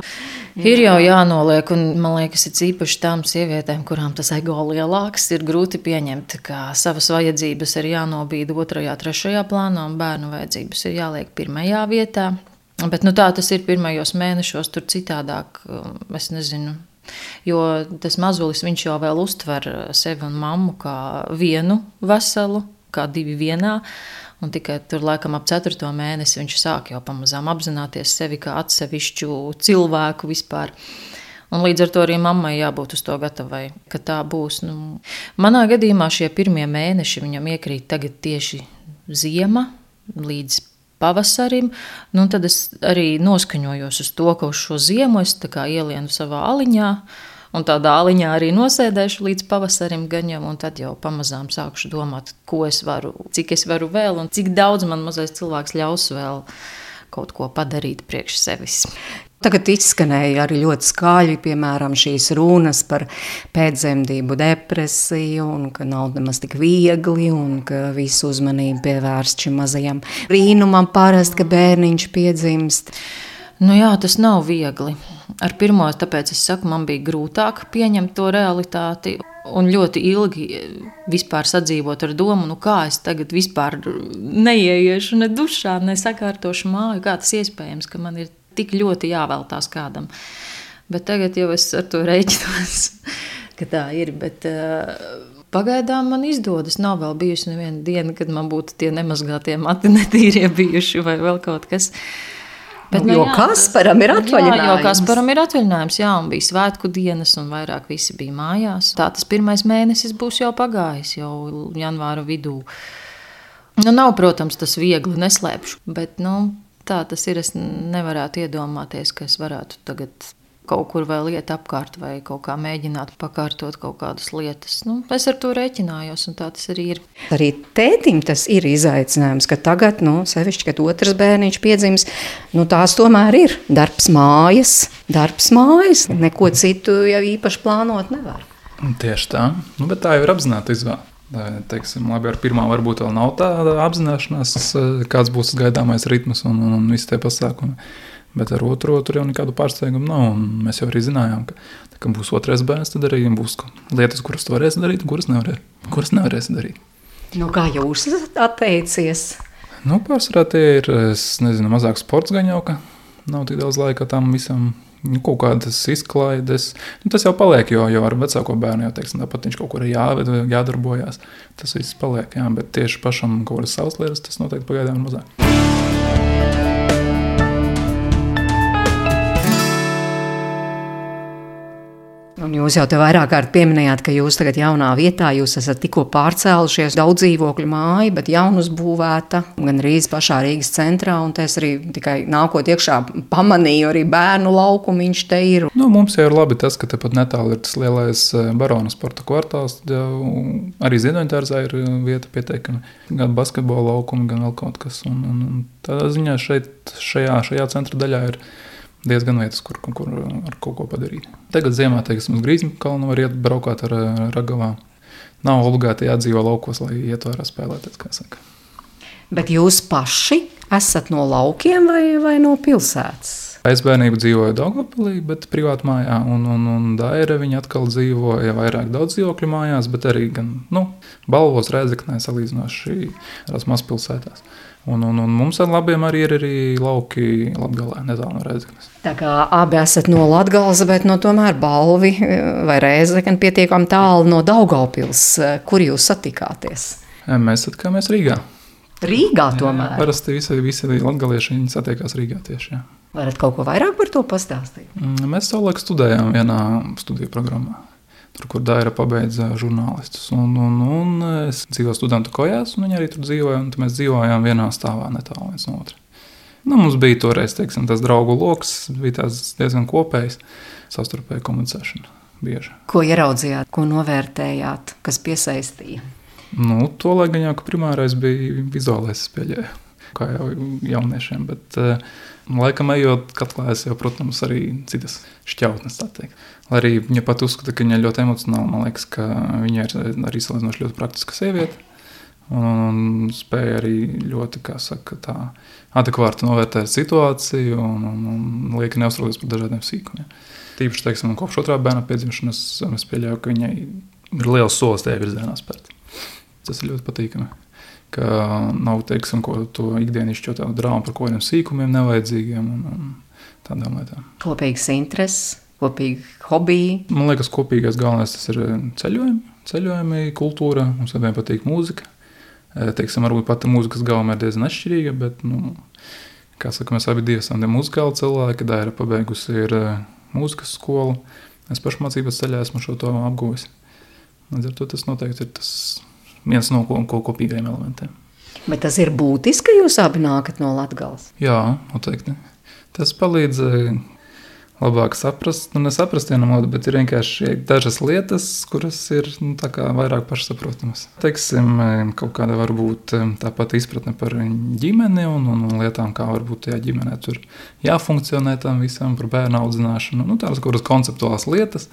Ir jau jānoliek, un man liekas, ir īpaši tām sievietēm, kurām tas ego lielāks, ir grūti pieņemt, ka savas vajadzības ir jānobīda otrajā, trešajā plānā, un bērnu vajadzības ir jāliek pirmajā vietā. Bet nu, tā tas ir pirmajos mēnešos, tur citādāk. Es nezinu, Jo tas mazulis jau vēl uztver sevi un mammu kā vienu veselu, kā divi vienā. Un tikai tur, laikam, ap 4. mēnesi viņš sāk jau pamazām apzināties sevi kā atsevišķu cilvēku vispār. Un līdz ar to arī mammai jābūt uz to gatavai, ka tā būs. Nu, manā gadījumā šie pirmie mēneši viņam iekrīt tagad tieši ziema līdz pavasarim. Nu, tad es arī noskaņojos uz to, ka uz šo ziemu es ielienu savā aliņā. Un tādā aliņā arī nosēdēšu līdz pavasarim gaņam, un tad jau pamazām sākšu domāt, ko es varu, cik es varu vēl, un cik daudz man mazais cilvēks ļaus vēl kaut ko padarīt priekš sevis. Tagad izskanēja arī ļoti skaļi, piemēram, šīs runas par pēcdzemdību depresiju, un ka nav nemaz tik viegli, un ka visu uzmanību pievērst šim mazajam brīnumam, parasti, ka bērniņš piedzimst. Nu jā, tas nav viegli. Ar pirmo, tāpēc es saku, man bija grūtāk pieņemt to realitāti. Un ļoti ilgi vispār sadzīvot ar domu, nu kā es tagad vispār neieiešu ne dušā, ne sakārtošu māju. Kā tas iespējams, ka man ir tik ļoti jāveltās kādam. Bet tagad jau es ar to rēķinos, ka tā ir. Bet, uh, Pagaidām man izdodas. Nav vēl bijusi neviena diena, kad man būtu tie nemazgātie mati netīrie bijuši vai vēl kaut kas tāds. Bet, nu, jo jā, Kasparam ir atvaļinājums. Jā, jo Kasparam ir atvaļinājums, jā, un bija svētku dienas, un vairāk visi bija mājās. Tā tas pirmais mēnesis būs jau pagājis, jau janvāra vidū. Nu, nav, protams, tas viegli neslēpšu, bet nu, tā tas ir. Es nevarētu iedomāties, ka es varētu tagad kaut kur vēl iet apkārt vai kaut kā mēģināt pakārtot kaut kādas lietas. Nu, es ar to rēķinājos, un tā tas arī ir. Arī tētim tas ir izaicinājums, ka tagad, nu, sevišķi, kad otrs bērniņš piedzims, nu, tās tomēr ir darbs mājas, darbs mājas, neko citu jau īpaši plānot nevar. Tieši tā, nu, bet tā jau ir apzināta izvēle. Teiksim, labi, ar pirmā varbūt vēl nav tāda apzināšanās, kāds būs gaidāmais ritms un, un, un visi tie pasākumi. Bet ar otru tur jau nekādu pārsteigumu nav. Mēs jau arī zinājām, ka, kad būs otrais bērns, tad arī būs lietas, kuras tu varēsi darīt, kuras, nevarē, kuras nevarēsi darīt. Nu, kā jūs esat atteicies? Nu, pārsvarā tie ir nezinu, mazāk sports gan jau, ka nav tik daudz laika tam visam. Nu, kaut kādas izklaides. Nu, tas jau paliek, jo, jo ar vecāko bērnu jau teiksim, tāpat viņš kaut kur ir jāved, jādarbojās. Tas viss paliek, jā, bet tieši pašam kaut kādas savas lietas tas noteikti pagaidām mazāk. Un jūs jau te vairāk kārt pieminējāt, ka jūs tagad jaunā vietā, jūs esat tikko pārcēlušies daudz dzīvokļu māju, bet jaunu uzbūvēta gan Rīgas pašā Rīgas centrā, un es arī tikai nākot iekšā pamanīju arī bērnu laukumu, viņš te ir. Nu, mums jau ir labi tas, ka tepat netālu ir tas lielais eh, barona sporta kvartāls, arī Ziedoņtārzā ir eh, vieta pieteikami, gan basketbola laukumi, gan vēl kaut kas. Un, un, un tādā ziņā šeit, šajā, šajā centra daļā ir diezgan vietas, kur, kur, kur ar kaut ko padarīt. Tagad ziemā, teiksim, uz Grīzmu kalnu var iet braukāt ar, ragavām. Nav obligāti jādzīvo laukos, lai ietu ārā spēlēties, kā saka. Bet jūs paši esat no laukiem vai, vai no pilsētas? Es bērnību dzīvoju Dārgopilī, bet privāti mājā, un, un, un Daira viņa atkal dzīvoja vairāk daudz dzīvokļu mājās, bet arī gan, nu, balvos rēzeknē salīdzinoši tās mazpilsētās. Un, un, un mums ar labiem arī ir arī lauki Latvijā, netālu no Rēzeknes. Tā kā abi esat no Latvijas, bet no tomēr balvi vai Rēzekne pietiekami tālu no Daugaupils. Kur jūs satikāties? Mēs satikāmies Rīgā. Rīgā tomēr? Jā, parasti visi, visi latgalieši satiekās Rīgā tieši. Jā. Varat kaut ko vairāk par to pastāstīt? Mm, mēs savulaik studējām vienā studiju programmā tur, kur Daira pabeidza žurnālistus. Un, un, un es dzīvoju studentu kojās, un viņi arī tur dzīvoja. Mēs dzīvojām vienā stāvā, netālu viens no otra. Nu, mums bija toreiz teiksim, tas draugu lokus, bija diezgan kopējs savstarpēji komunicēšana. Bieži. Ko ieraudzījāt, ko novērtējāt, kas piesaistīja? Nu, to lai gan jau primārais bija vizuālais spēļējums, kā jau jauniešiem. Bet, uh, laikam, ejot katlēs, jau, protams, arī citas šķautnes. Lai arī viņa pat uzskata, ka viņa ļoti emocionāla, man liekas, ka viņa ir arī salīdzinoši ļoti praktiska sieviete. Un spēja arī ļoti, kā saka, tā adekvāti novērtēt situāciju un, un, un lieka neuztraukties par dažādiem sīkumiem. Tīpaši, teiksim, kopš otrā bērna piedzimšanas es pieļauju, ka viņai ir liels solis tajā virzienā spērt. Tas ir ļoti patīkami. Ka nav teiksim, ko, to ikdienišķo drāmu par kaut kādiem sīkumiem, nevajadzīgiem un, un tādām lietām. Kopīgas intereses, kopīgi hobiji. Man liekas, kopīgais galvenais tas ir ceļojumi, ceļojumi, kultūra. Mums abiem patīk mūzika. Teiksim, varbūt pati mūzikas gauma ir diezgan atšķirīga, bet, nu, kā saka, mēs abi esam muzikāli cilvēki. Daira pabeigusi ir mūzikas skolu. Es pašmācības ceļā esmu šo to apguvis. Līdz ar to tas noteikti ir tas viens no ko, ko kopīgajiem elementiem. Bet tas ir būtiski, ka jūs abi nākat no Latvijas. Jā, noteikti. Tas palīdz labāk saprast, nu, nesaprast vienam otru, bet ir vienkārši dažas lietas, kuras ir nu, vairāk pašsaprotamas. Teiksim, kaut kāda varbūt tāpat izpratne par ģimeni un, un, un lietām, kā varbūt tajā ģimenē tur jāfunkcionē tam visam, par bērnu audzināšanu. Nu, tādas kuras konceptuālas lietas,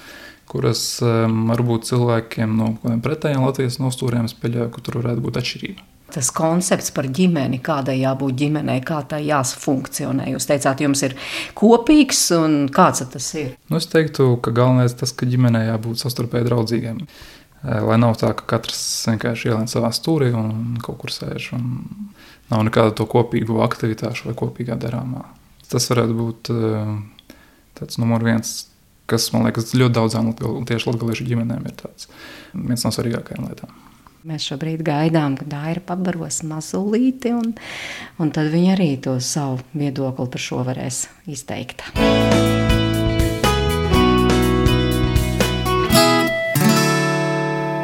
kuras um, varbūt cilvēkiem no pretējiem Latvijas nostūriem spēļ, ka tur varētu būt atšķirība tas koncepts par ģimeni, kādai jābūt ģimenei, kā tai jāfunkcionē. Jūs teicāt, jums ir kopīgs, un kāds tas ir? Nu, es teiktu, ka galvenais ir tas, ka ģimenei jābūt sastarpēji draudzīgiem. Eh, lai nav tā, ka katrs vienkārši ielien savā stūrī un kaut kur sēž. Nav nekāda to kopīgu aktivitāšu vai kopīgā darāmā. Tas varētu būt eh, tāds numur viens, kas man liekas ļoti daudzām tieši latgaliešu ģimenēm ir tāds viens no svarīgākajām lietām. Mēs šobrīd gaidām, ka Dāra pabaros mazulīti, un, un tad viņa arī to savu viedokli par šo varēs izteikt.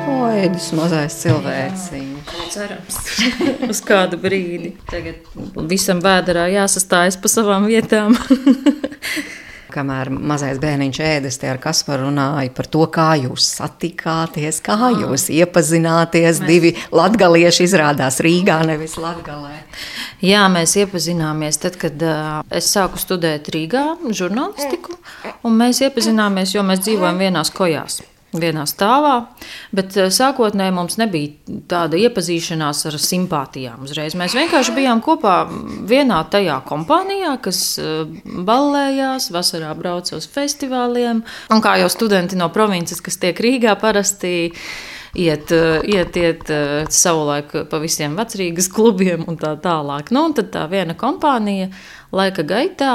Poēdis mazais cilvēciņš. Cerams, uz kādu brīdi. Tagad visam vēdā jāsastājas pa savām vietām. Kamēr mazais bērniņš ēdas, te ar Kasparu runāja par to, kā jūs satikāties, kā jūs iepazināties. Mēs... Divi latgalieši izrādās Rīgā, nevis Latgalē. Jā, mēs iepazināmies tad, kad uh, es sāku studēt Rīgā žurnālistiku, un mēs iepazināmies, jo mēs dzīvojam vienās kojās vienā stāvā. Bet eh, sākotnēji mums nebija tāda iepazīšanās ar simpātijām uzreiz. Mēs vienkārši bijām kopā vienā tajā kompānijā, kas eh, ballējās, vasarā brauca uz festivāliem. Un kā jau studenti no provinces, kas tiek Rīgā parasti. Iet, eh, iet, iet savulaik pa visiem vecrīgas klubiem un tā tālāk. Nu, un tad tā viena kompānija laika gaitā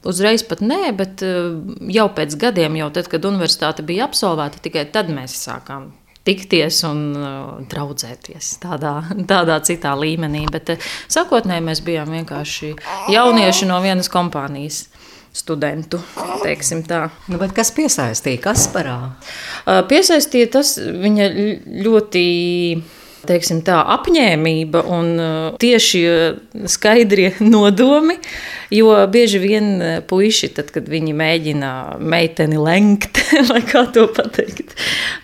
Uzreiz pat nē, bet eh, jau pēc gadiem, jau tad, kad universitāte bija absolvēta, tikai tad mēs sākām tikties un uh, draudzēties tādā, tādā citā līmenī. Bet uh, sākotnēji mēs bijām vienkārši jaunieši no vienas kompānijas. Studentu. Nu, kas piesaistīja Kasparā? Piesaistīja tas viņa ļoti teiksim, tā, apņēmība un uh, tieši uh, skaidrie nodomi. Jo bieži vien uh, puiši, tad, kad viņi mēģina meiteni lenkt, vai kā to pateikt,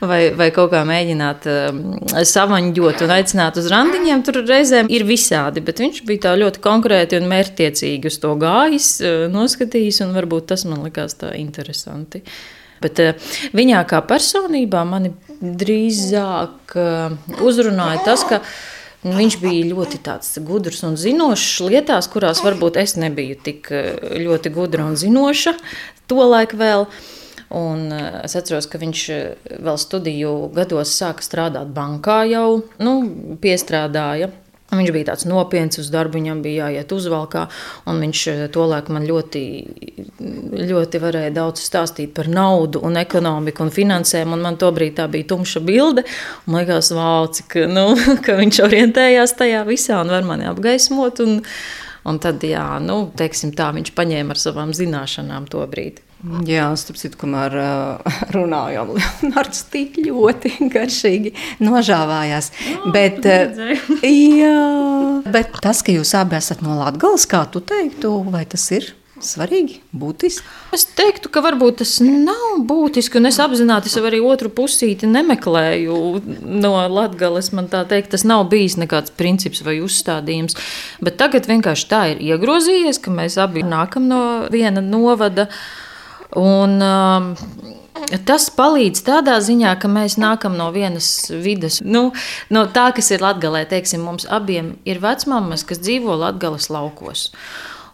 vai, vai kaut kā mēģināt um, savaņģot un aicināt uz randiņiem, tur reizēm ir visādi. Bet viņš bija tā ļoti konkrēti un mērķtiecīgi uz to gājis, noskatījis, un varbūt tas man likās tā interesanti. Bet viņā kā personībā mani drīzāk uh, uzrunāja tas, ka viņš bija ļoti gudrs un zinošs lietās, kurās varbūt es nebiju tik uh, ļoti gudra un zinoša tolaik vēl. Un uh, es atceros, ka viņš vēl studiju gados sāka strādāt bankā, jau nu, piestrādāja Viņš bija tāds nopietns uz darbu, viņam bija jāiet uzvalkā. Viņš eh, tolaik man ļoti, ļoti varēja daudz stāstīt par naudu, un ekonomiku un finansēm. Un man tobrīd tā bija tumša bilde. Man liekas, wow, cik, nu, ka viņš orientējās tajā visā un var mani apgaismot. Un, un tad, jā, nu, teiksim tā, viņš paņēma ar savām zināšanām to brīdi. Jā, starp citu, kamēr uh, runājām, Leonards tik ļoti garšīgi nožāvājās. Oh, bet, uh, jā, bet tas, ka jūs abi esat no Latgales, kā tu teiktu, vai tas ir svarīgi, būtiski? Es teiktu, ka varbūt tas nav būtiski, un es apzināti es arī otru pusīti nemeklēju no Latgales. Man tā teikt, tas nav bijis nekāds princips vai uzstādījums, bet tagad vienkārši tā ir iegrozījies, ka mēs abi nākam no viena novada. Un, um, Tas palīdz tādā ziņā, ka mēs nākam no vienas vidas, nu, no tā, kas ir Latvijā. Teiksim, mums abiem ir vecmāmas, kas dzīvo Latvijas laukos.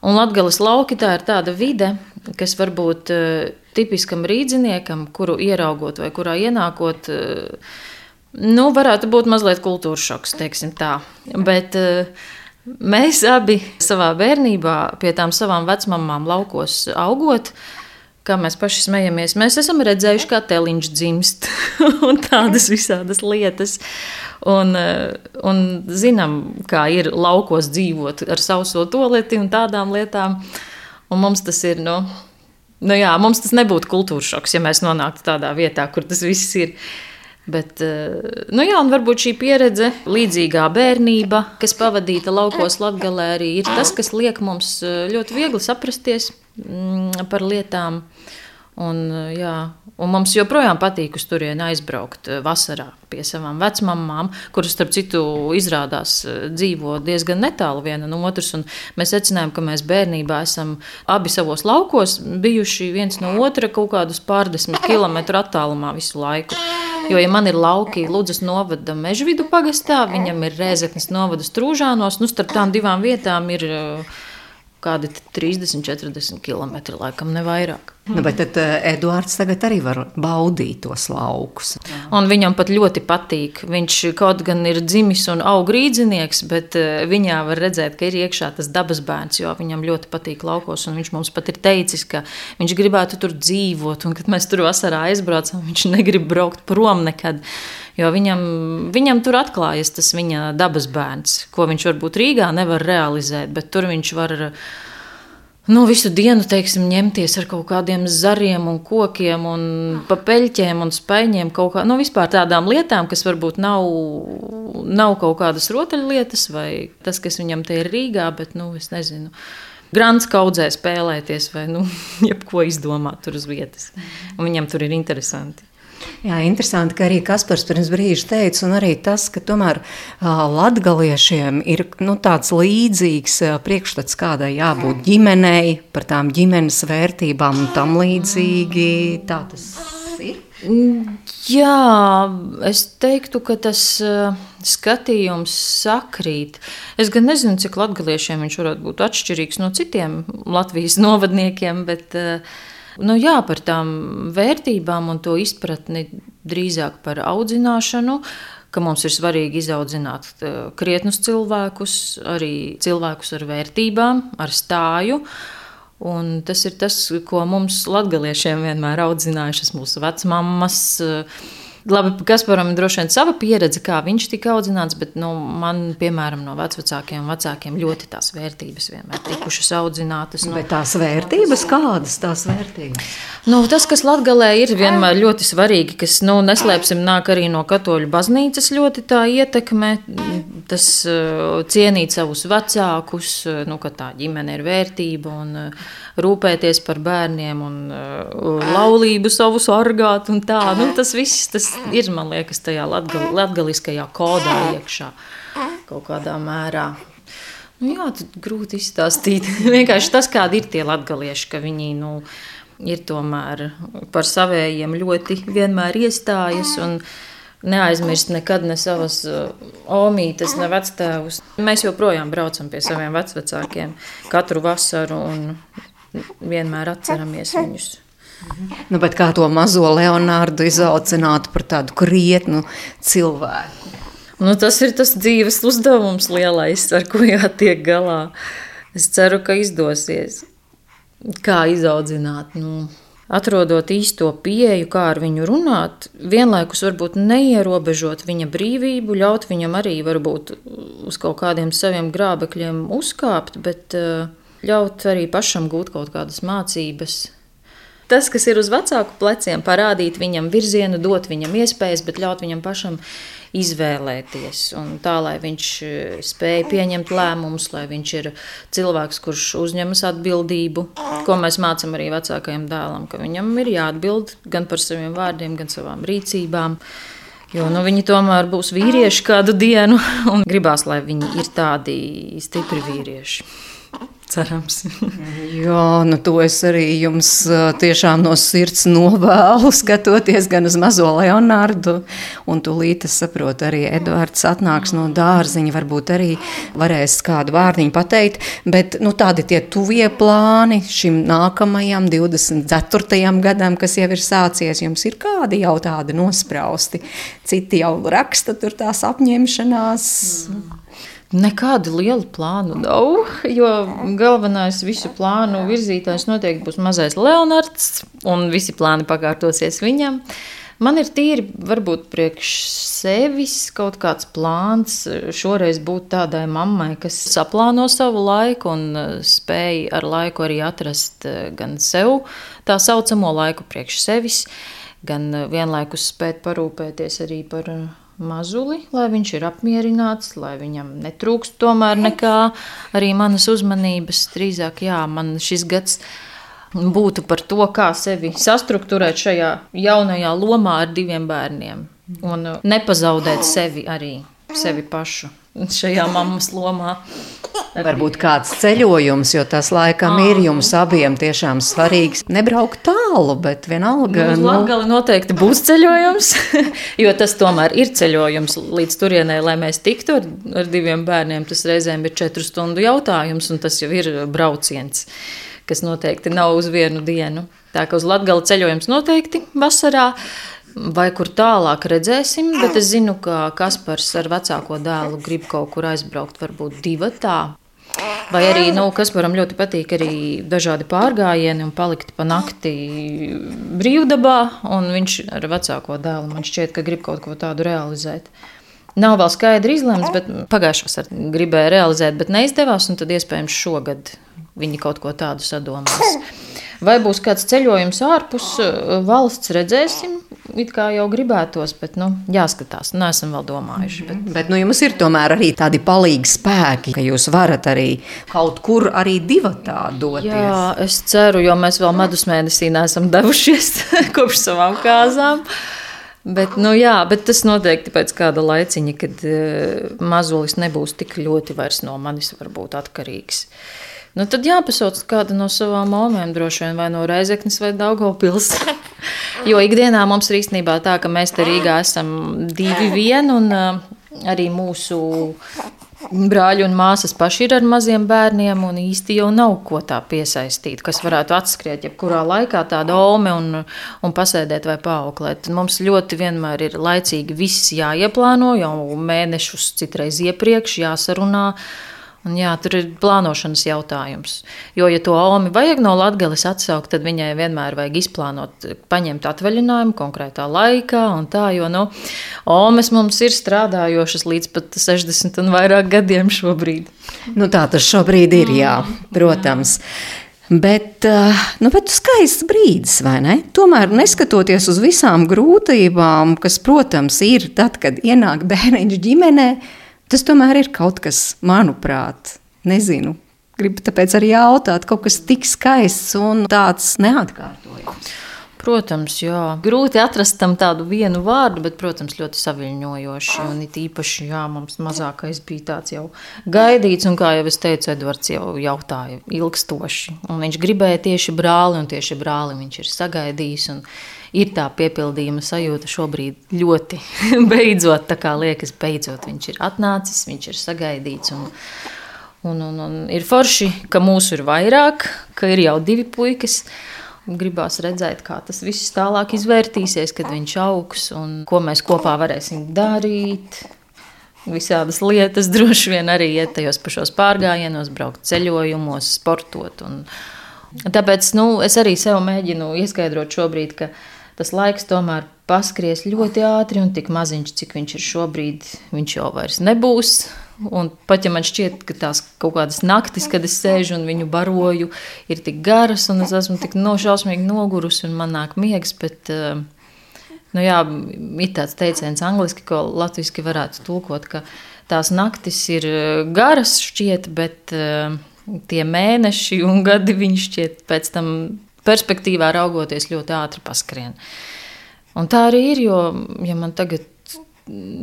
Un Latvijas lauki tā ir tāda vide, kas varbūt uh, tipiskam rīzniekam, kuru ieraugot vai kurā ienākot, uh, nu, varētu būt mazliet kultūras šoks, teiksim tā. Bet, uh, Mēs abi savā bērnībā pie tām savām vecmāmām laukos augot, uh, kā mēs paši smejamies, mēs esam redzējuši, kā teliņš dzimst un tādas visādas lietas. Un, eh, un zinām, kā ir laukos dzīvot ar sauso toleti un tādām lietām. Un mums tas ir, nu, nu jā, mums tas nebūtu kultūras šoks, ja mēs nonāktu tādā vietā, kur tas viss ir. Bet, eh, nu jā, un varbūt šī pieredze, līdzīgā bērnība, kas pavadīta laukos Latvijā, arī ir tas, kas liek mums eh, ļoti viegli saprasties mm, par lietām. Un, jā, un mums joprojām patīk uz turieni aizbraukt eh, vasarā pie savām vecmāmām, kuras, starp citu, izrādās eh, dzīvo diezgan netālu viena no otras. Mēs secinājām, ka mēs bērnībā esam abi savos laukos bijuši viens no otra kaut kādus pārdesmit kilometru attālumā visu laiku. Jo, ja man ir lauki Lūdzes novada mežvidu pagastā, viņam ir Rēzeknes novada strūžānos, nu starp tām divām vietām ir uh, kādi 30, 40 km, laikam ne vairāk. Nu, bet tad uh, Eduards tagad arī var baudīt tos laukus. Un viņam pat ļoti patīk. Viņš kaut gan ir dzimis un aug rīznieks, bet uh, viņā var redzēt, ka ir iekšā tas dabas bērns, jo viņam ļoti patīk laukos. Viņš mums pat ir teicis, ka viņš gribētu tur dzīvot, un kad mēs tur vasarā aizbraucam, viņš negrib braukt prom nekad. Jo viņam, viņam tur atklājas tas viņa dabas bērns, ko viņš varbūt Rīgā nevar realizēt, bet tur viņš var nu, visu dienu teiksim, ņemties ar kaut kādiem zariem, un kokiem, un papeļķiem un spēļiem. Kā, nu, vispār tādām lietām, kas varbūt nav, nav kaut kādas rotaļlietas, vai tas, kas viņam te ir Rīgā, bet nu, es nezinu. Grants kaudzē spēlēties, vai nu, jebko izdomāt tur uz vietas. Un viņam tur ir interesanti. Jā, interesanti, ka arī Kaspars pirms brīža teica, un arī tas, ka tomēr latgaliešiem ir nu, tāds līdzīgs priekšstats, kādai jābūt ģimenei, par tām ģimenes vērtībām un tam līdzīgi. Tā tas ir. Jā, es teiktu, ka tas skatījums sakrīt. Es gan nezinu, cik latgaliešiem viņš varētu būt atšķirīgs no citiem Latvijas novadniekiem, bet uh, Nu, jā, par tām vērtībām un to izpratni drīzāk par audzināšanu, ka mums ir svarīgi izaudzināt krietnus cilvēkus, arī cilvēkus ar vērtībām, ar stāju. Un tas ir tas, ko mums, latgaliešiem, vienmēr audzinājušas mūsu vecmāmas. Uh, Labi, Kasparam ir droši vien sava pieredze, kā viņš tika audzināts, bet nu, man, piemēram, no vecākiem vecākiem ļoti tās vērtības vienmēr tikušas audzinātas. Nu, bet tās vērtības, kādas tās vērtības? Nu, tas, kas Latgalē ir vienmēr ļoti svarīgi, kas, nu, neslēpsim, nāk arī no katoļu baznīcas ļoti tā ietekme, tas uh, cienīt savus vecākus, uh, nu, ka tā ģimene ir vērtība un uh, rūpēties par bērniem un uh, laulību savu sargāt. Tā, nu, tas viss tas ir, man liekas, tajā latgal, latgaliskajā kodā iekšā kaut kādā mērā. Nu, jā, tad grūti izstāstīt. Vienkārši tas, kādi ir tie latgalieši, ka viņi nu, ir tomēr par savējiem ļoti vienmēr iestājas. Un, Neaizmirst nekad ne savas uh, omītes, ne vectēvus. Mēs joprojām braucam pie saviem vecākiem katru vasaru un vienmēr atceramies viņus. Nu, kā to mazo Leonārdu izaudzināt par tādu krietnu cilvēku? Nu, tas ir tas dzīves uzdevums lielais, ar ko jātiek galā. Es ceru, ka izdosies. Kā izaudzināt? Nu, atrodot īsto pieeju, kā ar viņu runāt, vienlaikus varbūt neierobežot viņa brīvību, ļaut viņam arī varbūt uz kaut kādiem saviem grābekļiem uzkāpt, bet uh, ļaut arī pašam gūt kaut kādas mācības. Tas, kas ir uz vecāku pleciem, parādīt viņam virzienu, dot viņam iespējas, bet ļaut viņam pašam izvēlēties. Un tā, lai viņš eh, spēj pieņemt lēmumus, lai viņš ir cilvēks, kurš uzņemas atbildību, ko mēs mācām arī vecākajam dēlam, ka viņam ir jāatbild gan par saviem vārdiem, gan savām rīcībām. Jo nu, viņi tomēr būs vīrieši kādu dienu, un gribās, lai viņi ir tādi stipri vīrieši. Cerams. Jā, nu to es arī jums tiešām no sirds novēlu, skatoties gan uz mazo Leonardu, un tūlīt es saprotu, arī Edvards atnāks no dārziņa, varbūt arī varēs kādu vārdiņu pateikt, bet nu, tādi tie tuvie plāni šim nākamajam 24. gadam, kas jau ir sācies, jums ir kādi jau tādi nosprausti, citi jau raksta tur tās apņemšanās. Mm. Nekādu lielu plānu nav, jo galvenais visu plānu virzītājs noteikti būs mazais Leonards, un visi plāni pakārtosies viņam. Man ir tīri, varbūt priekš sevis kaut kāds plāns šoreiz būt tādai mammai, kas saplāno savu laiku un eh, spēj ar laiku arī atrast eh, gan sev tā saucamo laiku priekš sevis, gan eh, vienlaikus spēt parūpēties arī par mazuli, lai viņš ir apmierināts, lai viņam netrūkst tomēr nekā arī manas uzmanības. Drīzāk, jā, man šis gads būtu par to, kā sevi sastruktūrēt šajā jaunajā lomā ar diviem bērniem un nepazaudēt sevi arī, sevi pašu šajā mammas lomā. Varbūt kāds ceļojums, jo tas laikam ir jums abiem tiešām svarīgs. Nebraukt tālu, bet vienalga. Nu, Latgali noteikti būs ceļojums, jo tas tomēr ir ceļojums līdz turienei, lai mēs tiktu ar, ar diviem bērniem. Tas reizēm ir četru stundu jautājums, un tas jau ir brauciens, kas noteikti nav uz vienu dienu. Tā kā uz Latgali ceļojums noteikti vasarā. Vai kur tālāk redzēsim, bet es zinu, ka Kaspars ar vecāko dēlu grib kaut kur aizbraukt, varbūt divi tā. Vai arī, nu, Kasparam ļoti patīk arī dažādi pārgājieni un palikt pa nakti brīvdabā, un viņš ar vecāko dēlu man šķiet, ka grib kaut ko tādu realizēt. Nav vēl skaidri izlemts, bet pagājušā vasarā gribēja realizēt, bet neizdevās, un tad iespējams šogad viņi kaut ko tādu sadomās. Vai būs kāds ceļojums ārpus uh, valsts, redzēsim. It kā jau gribētos, bet nu, jāskatās. Nesam vēl domājuši. Bet, bet nu, jums ir tomēr arī tādi palīgi spēki, ka jūs varat arī kaut kur arī divatā doties. Jā, es ceru, jo mēs vēl medus mēnesī neesam devušies kopš savām kāzām. Bet, nu, jā, bet tas noteikti pēc kāda laiciņa, kad uh, mazulis nebūs tik ļoti no manis atkarīgs. Uh, Nu, tad jāpasauc kāda no savām māmēm, droši vien vai no Reizeknas vai Daugopils. jo ikdienā mums ir īstenībā tā, ka mēs te Rīgā esam divi vien un uh, arī mūsu brāļi un māsas paši ir ar maziem bērniem, un īsti jau nav ko tā piesaistīt, kas varētu atskriet jebkurā laikā tāda ome un, un pasēdēt vai paauklēt. Mums ļoti vienmēr ir laicīgi viss jāieplāno, jau mēnešus citreiz iepriekš jāsarunā. Un jā, tur ir plānošanas jautājums. Jo, ja to Omi vajag no Latvijas atsaukt, tad viņai vienmēr vajag izplānot, paņemt atvaļinājumu konkrētā laikā. Tā, jo nu, Omas mums ir strādājošas līdz pat 60 un vairāk gadiem šobrīd. Nu, tā tas šobrīd ir, jā, protams. Bet, eh, nu, bet skaists brīdis, vai ne? Tomēr, neskatoties uz visām grūtībām, kas, protams, ir tad, kad ienāk bērniņš ģimenei, Tas tomēr ir kaut kas, manuprāt, nezinu. Gribu tāpēc arī jautāt, kaut kas tik skaists un tāds neatkārtojams. Protams, jā. Grūti atrast tam tādu vienu vārdu, bet, protams, ļoti saviņojoši. Un it īpaši, jā, mums mazākais bija tāds jau gaidīts, un, kā jau es teicu, Edvards jau jautāja ilgstoši. Un viņš gribēja tieši brāli, un tieši brāli viņš ir sagaidījis. Un, ir tā piepildījuma sajūta šobrīd ļoti beidzot, tā kā liekas, beidzot viņš ir atnācis, viņš ir sagaidīts. Un, un, un, un ir forši, ka mūsu ir vairāk, ka ir jau divi puikas. Gribās redzēt, kā tas viss tālāk izvērtīsies, kad viņš augs un ko mēs kopā varēsim darīt. Visādas lietas droši vien arī iet tajos pašos pārgājienos, braukt ceļojumos, sportot. Un, tāpēc nu, es arī sev mēģinu ieskaidrot šobrīd, ka tas laiks tomēr paskries ļoti ātri un tik maziņš, cik viņš ir šobrīd, viņš jau vairs nebūs. Un pat ja man šķiet, ka tās kaut kādas naktis, kad es sēžu un viņu baroju, ir tik garas, un es esmu tik nošausmīgi nogurusi un man nāk miegs, bet uh, Nu, jā, ir tāds teiciens angļuiski, ko latviešu varētu tulkot, ka tās naktis ir eh, garas, šķiet, bet uh, tie mēneši un gadi viņi šķiet pēc tam perspektīvā raugoties ļoti ātri paskrien. Un tā arī ir, jo ja man tagad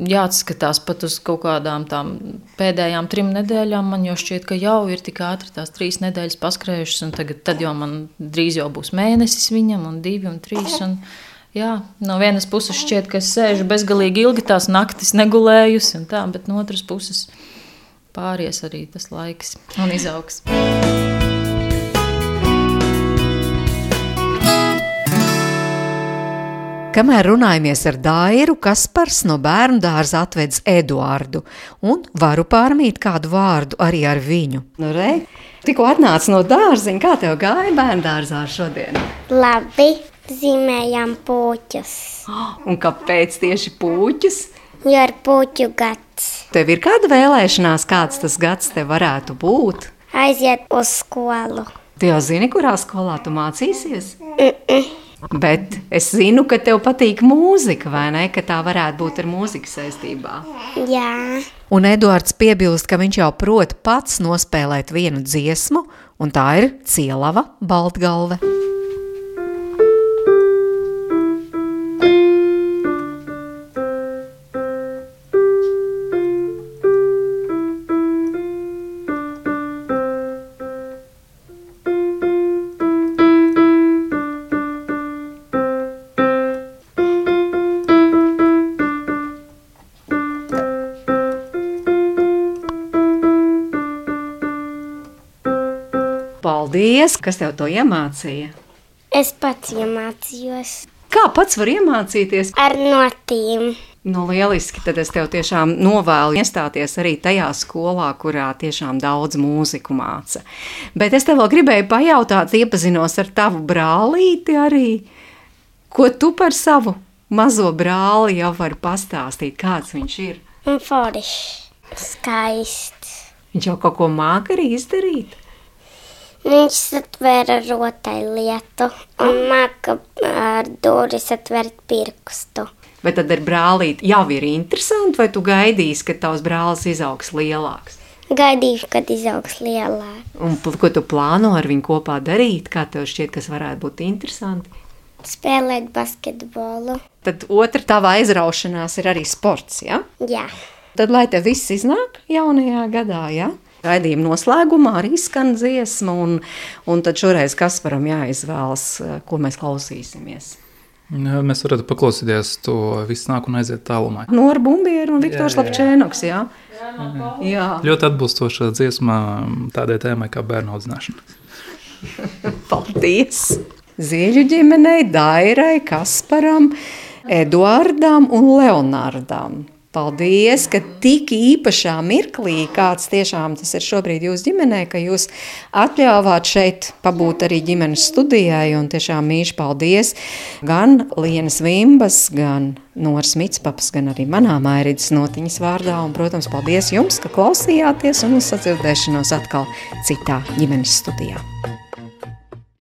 jāatskatās pat uz kaut kādām tām pēdējām trim nedēļām. Man jau šķiet, ka jau ir tik ātri tās trīs nedēļas paskrējušas, un tagad, tad jau man drīz jau būs mēnesis viņam, un divi un trīs. Un, Jā, no vienas puses šķiet, ka es sēžu bezgalīgi ilgi tās naktis negulējusi, tā, bet no otras puses pāries arī tas laiks un izaugs. Kamēr runājamies ar Dairu, Kaspars no bērnu dārza atvedz Eduardu, un varu pārmīt kādu vārdu arī ar viņu. Nu, re, tikko atnāca no dārziņa, kā tev gāja bērnu dārzā šodien? Labi zīmējām puķus. Un kāpēc tieši puķus? Jo ir puķu gads. Tev ir kāda vēlēšanās, kāds tas gads te varētu būt? Aiziet uz skolu. Tu jau zini, kurā skolā tu mācīsies? Mm -mm. Bet es zinu, ka tev patīk mūzika, vai ne? Ka tā varētu būt ar mūziku saistībā. Jā. Un Eduards piebilst, ka viņš jau prot pats nospēlēt vienu dziesmu, un tā ir Cielava Baltgalve. Paldies! Kas tev to iemācīja? Es pats iemācījos. Kā pats var iemācīties? Ar notīm. Nu, lieliski, tad es tev tiešām novēlu iestāties arī tajā skolā, kurā tiešām daudz mūziku māca. Bet es tev vēl gribēju pajautāt, iepazinos ar tavu brālīti arī. Ko tu par savu mazo brāli jau vari pastāstīt, kāds viņš ir? Un foršs, skaists. Viņš jau kaut ko māca arī izdarīt. Viņš atvēra rotaļlietu un māca ar durvis atvērt pirkstu. Vai tad ar brālīti jau ir interesanti, vai tu gaidīsi, ka tavs brālis izaugs lielāks? Gaidīšu, kad izaugs lielāks. Un ko tu plāno ar viņu kopā darīt? Kā tev šķiet, kas varētu būt interesanti? Spēlēt basketbolu. Tad otra tava aizraušanās ir arī sports, ja? Jā. Tad, lai tev viss iznāk jaunajā gadā, ja? Raidījuma noslēgumā arī skan dziesma, un, un tad šoreiz Kasparam jāizvēlas, eh, ko mēs klausīsimies. Jā, Mēs varētu paklausīties to visu nāk un aiziet tālumā. Nora Bumbieru un Viktors Jā, jā. Lapčēnoks, jā? Jā, Ļoti atbilstoša dziesma tādai tēmai kā bērnu audzināšana. paldies! Zieļu ģimenei, Dairai, Kasparam, Eduardam un Leonardam. Paldies, ka tik īpašā mirklī, kāds tiešām tas ir šobrīd jūsu ģimenē, ka jūs atļāvāt šeit pabūt arī ģimenes studijai un tiešām mīļš paldies gan Lienas Vimbas, gan Noras Mitspapas, gan arī manā Mairidas notiņas vārdā un, protams, paldies jums, ka klausījāties un uz sadzirdēšanos atkal citā ģimenes studijā.